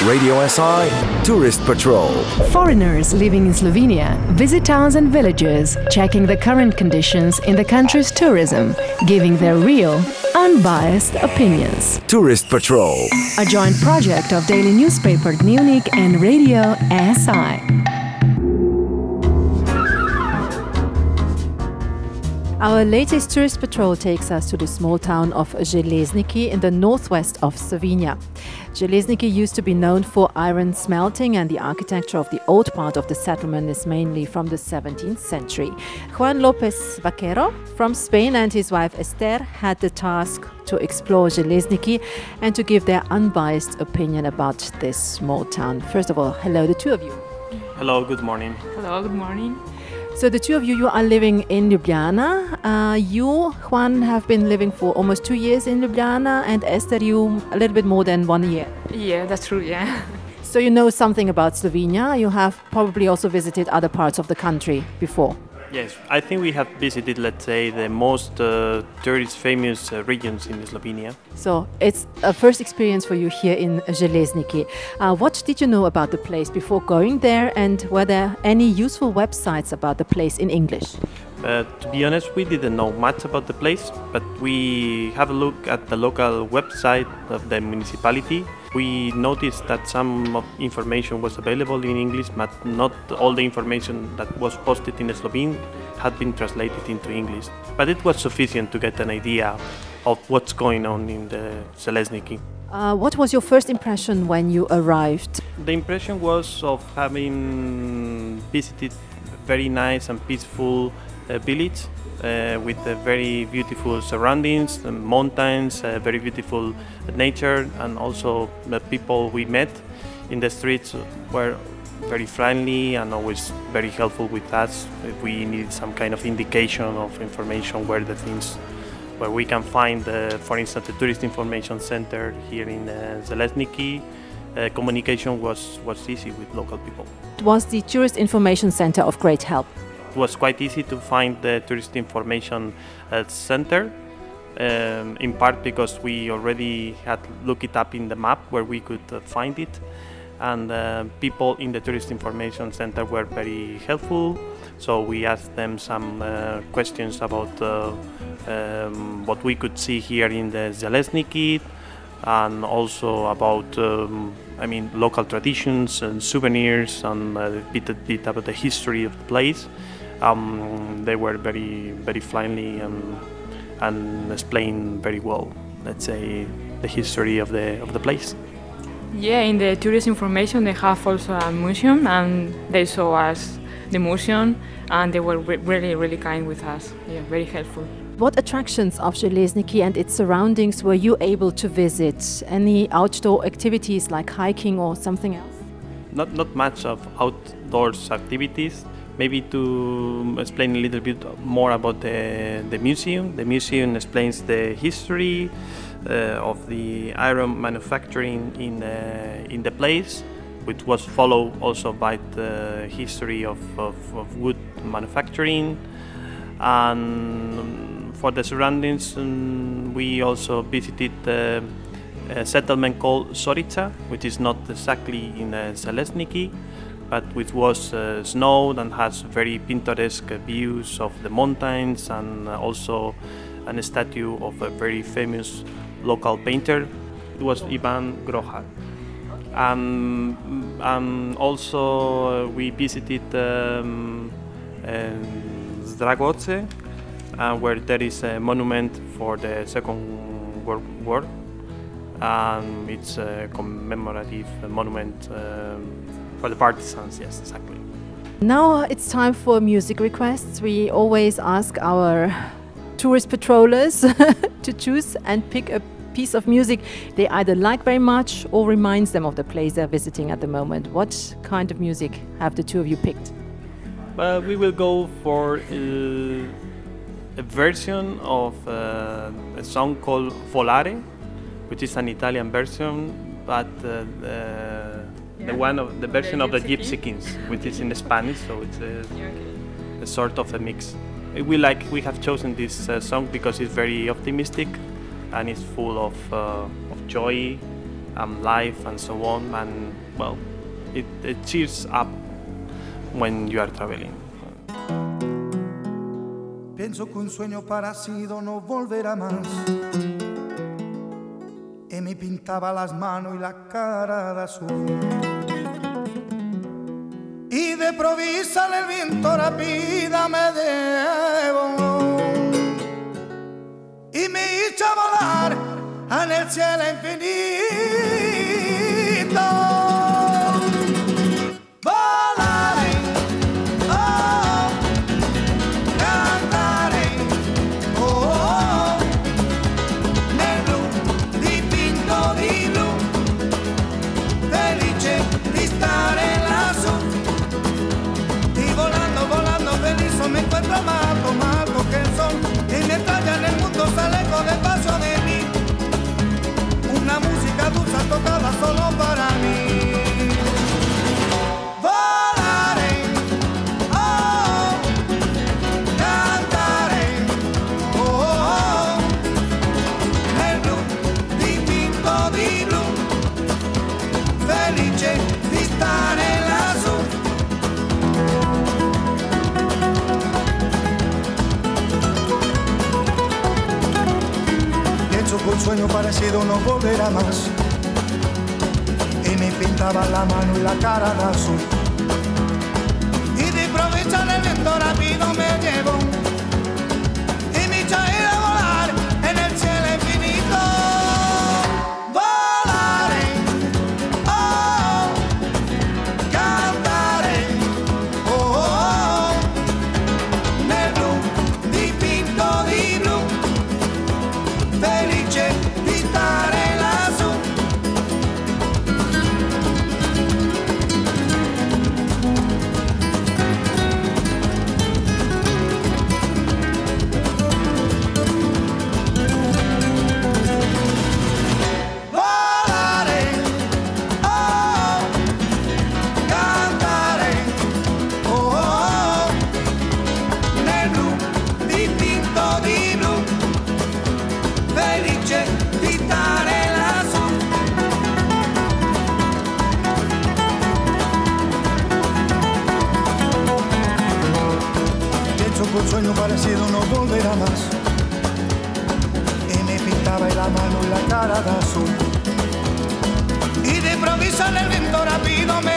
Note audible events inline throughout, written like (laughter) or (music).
Radio SI Tourist Patrol. Foreigners living in Slovenia visit towns and villages, checking the current conditions in the country's tourism, giving their real, unbiased opinions. Tourist Patrol. A joint project of daily newspaper Dnevnik and Radio SI. Our latest tourist patrol takes us to the small town of Železniki in the northwest of Slovenia. Železniki used to be known for iron smelting, and the architecture of the old part of the settlement is mainly from the 17th century. Juan Lopez Vaquero from Spain and his wife Esther had the task to explore Železniki and to give their unbiased opinion about this small town. First of all, hello, the two of you. Hello, good morning. Hello, good morning. So the two of you, you are living in Ljubljana. Uh, you, Juan, have been living for almost two years in Ljubljana, and Esther, you a little bit more than one year. Yeah, that's true. Yeah. So you know something about Slovenia. You have probably also visited other parts of the country before. Yes, I think we have visited, let's say, the most uh, tourist famous uh, regions in Slovenia. So it's a first experience for you here in Železniki. Uh, what did you know about the place before going there, and were there any useful websites about the place in English? Uh, to be honest, we didn't know much about the place, but we have a look at the local website of the municipality. We noticed that some of information was available in English, but not all the information that was posted in Slovene had been translated into English. But it was sufficient to get an idea of what's going on in the Železniki. Uh, what was your first impression when you arrived? The impression was of having visited very nice and peaceful village uh, with uh, very beautiful surroundings, uh, mountains, uh, very beautiful nature, and also the people we met in the streets were very friendly and always very helpful with us if we need some kind of indication of information where the things where we can find, uh, for instance, the tourist information center here in uh, Železniki. Uh, communication was, was easy with local people. Was the tourist information center of great help? It was quite easy to find the tourist information uh, center, um, in part because we already had looked it up in the map where we could uh, find it, and uh, people in the tourist information center were very helpful. So we asked them some uh, questions about uh, um, what we could see here in the Železniki, and also about um, I mean local traditions and souvenirs and a bit, a bit about the history of the place. Um, they were very very friendly and and explained very well. Let's say the history of the of the place. Yeah, in the tourist information they have also a museum, and they saw us the museum, and they were re- really really kind with us. Yeah, very helpful. What attractions of Železniki and its surroundings were you able to visit? Any outdoor activities like hiking or something else? Not not much of outdoors activities. Maybe to explain a little bit more about the, the museum. The museum explains the history uh, of the iron manufacturing in uh, in the place, which was followed also by the history of, of, of wood manufacturing. And for the surroundings, um, we also visited the a settlement called Sorica, which is not exactly in uh, Železniki, but which was uh, snowed and has very picturesque views of the mountains and uh, also a statue of a very famous local painter. It was Ivan Grohar. Um, and also uh, we visited um, um, Dražgoše, uh, where there is a monument for the Second World War. And it's a commemorative monument um, for the partisans, yes, exactly. Now it's time for music requests. We always ask our tourist patrollers (laughs) to choose and pick a piece of music they either like very much or reminds them of the place they're visiting at the moment. What kind of music have the two of you picked? Uh, we will go for uh, a version of uh, a song called Volare, which is an Italian version, but the, the one of the version of the Gypsy Kings, which is in Spanish, so it's a, (laughs) a sort of a mix. We like we have chosen this uh, song because it's very optimistic and it's full of, uh, of joy and life and so on. And well, it, it cheers up when you are traveling. Pienso que un sueño parecido no volverá más. Y me pintaba las manos y la cara de azul. Y de provisa el viento rápida me debo. Y me hizo volar en el cielo infinito. Sueño parecido no volverá más. Y me pintaba la mano y la cara de azul. Y de en el viento parecido no volverá más. Me pintaba la mano y la cara de azul. Y de improviso en el viento rápido me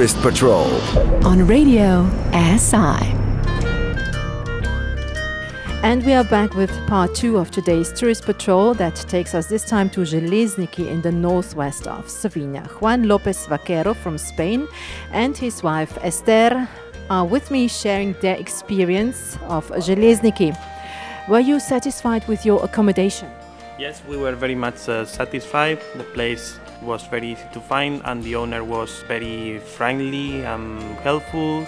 Tourist Patrol. On Radio SI. And we are back with part two of today's tourist patrol that takes us this time to Železniki in the northwest of Slovenia. Juan Lopez Vaquero from Spain and his wife Esther are with me sharing their experience of Železniki. Were you satisfied with your accommodation? Yes, we were very much uh, satisfied. The place was very easy to find, and the owner was very friendly and helpful.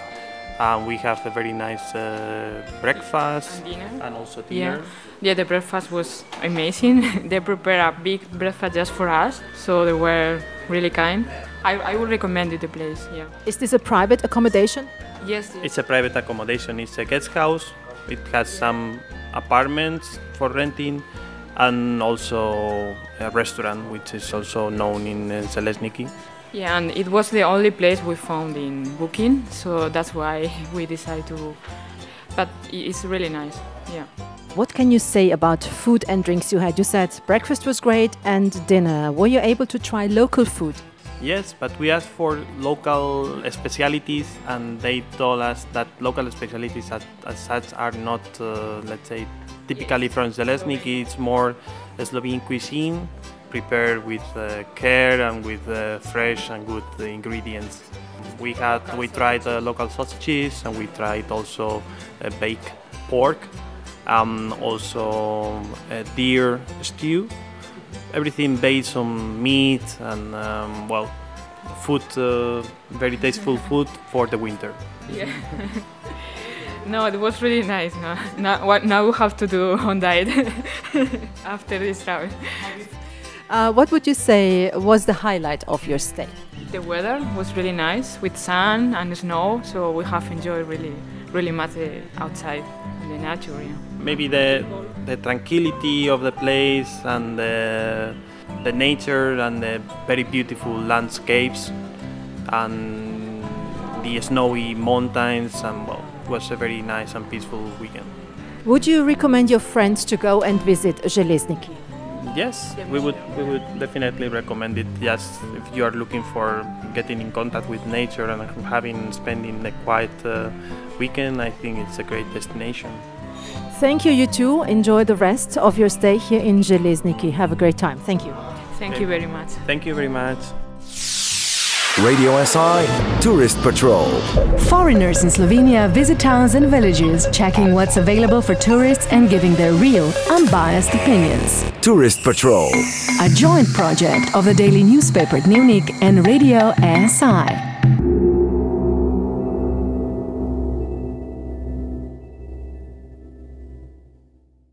Uh, we have a very nice uh, breakfast And dinner. and also Yeah, dinner. yeah. The breakfast was amazing. (laughs) they prepared a big breakfast just for us, so they were really kind. I, I would recommend it, the place. Yeah. Is this a private accommodation? Yes. yes. It's a private accommodation. It's a guest house. It has some apartments for renting, and also a restaurant, which is also known in uh, Železniki. Yeah, and it was the only place we found in Booking, so that's why (laughs) we decided to. But it's really nice. Yeah. What can you say about food and drinks you had? You said breakfast was great and dinner. Were you able to try local food? Yes, but we asked for local specialities, and they told us that local specialities as, as such are not, uh, let's say, typically from Železniki. It's more Slovene cuisine, prepared with uh, care and with uh, fresh and good ingredients. We had we tried uh, local sausages, and we tried also baked pork, um, also deer stew everything based on meat and um, well, food, uh, very tasteful food for the winter. Yeah. (laughs) no, it was really nice. No, now, what now we have to do (laughs) on diet (laughs) after this travel. Uh, what would you say was the highlight of your stay? The weather was really nice with sun and snow, so we have enjoyed really, really matter outside in the nature. Yeah. Maybe the the tranquility of the place and the, the nature and the very beautiful landscapes and the snowy mountains and well, it was a very nice and peaceful weekend. Would you recommend your friends to go and visit Železniki? Yes, we would we would definitely recommend it. just if you are looking for getting in contact with nature and having spending a quiet uh, weekend, I think it's a great destination. Thank you, you too. Enjoy the rest of your stay here in Železniki. Have a great time. Thank you. Thank you very much. Thank you very much. Radio SI Tourist Patrol. Foreigners in Slovenia visit towns and villages, checking what's available for tourists and giving their real, unbiased opinions. Tourist Patrol. A joint project of the daily newspaper Dnevnik and Radio SI.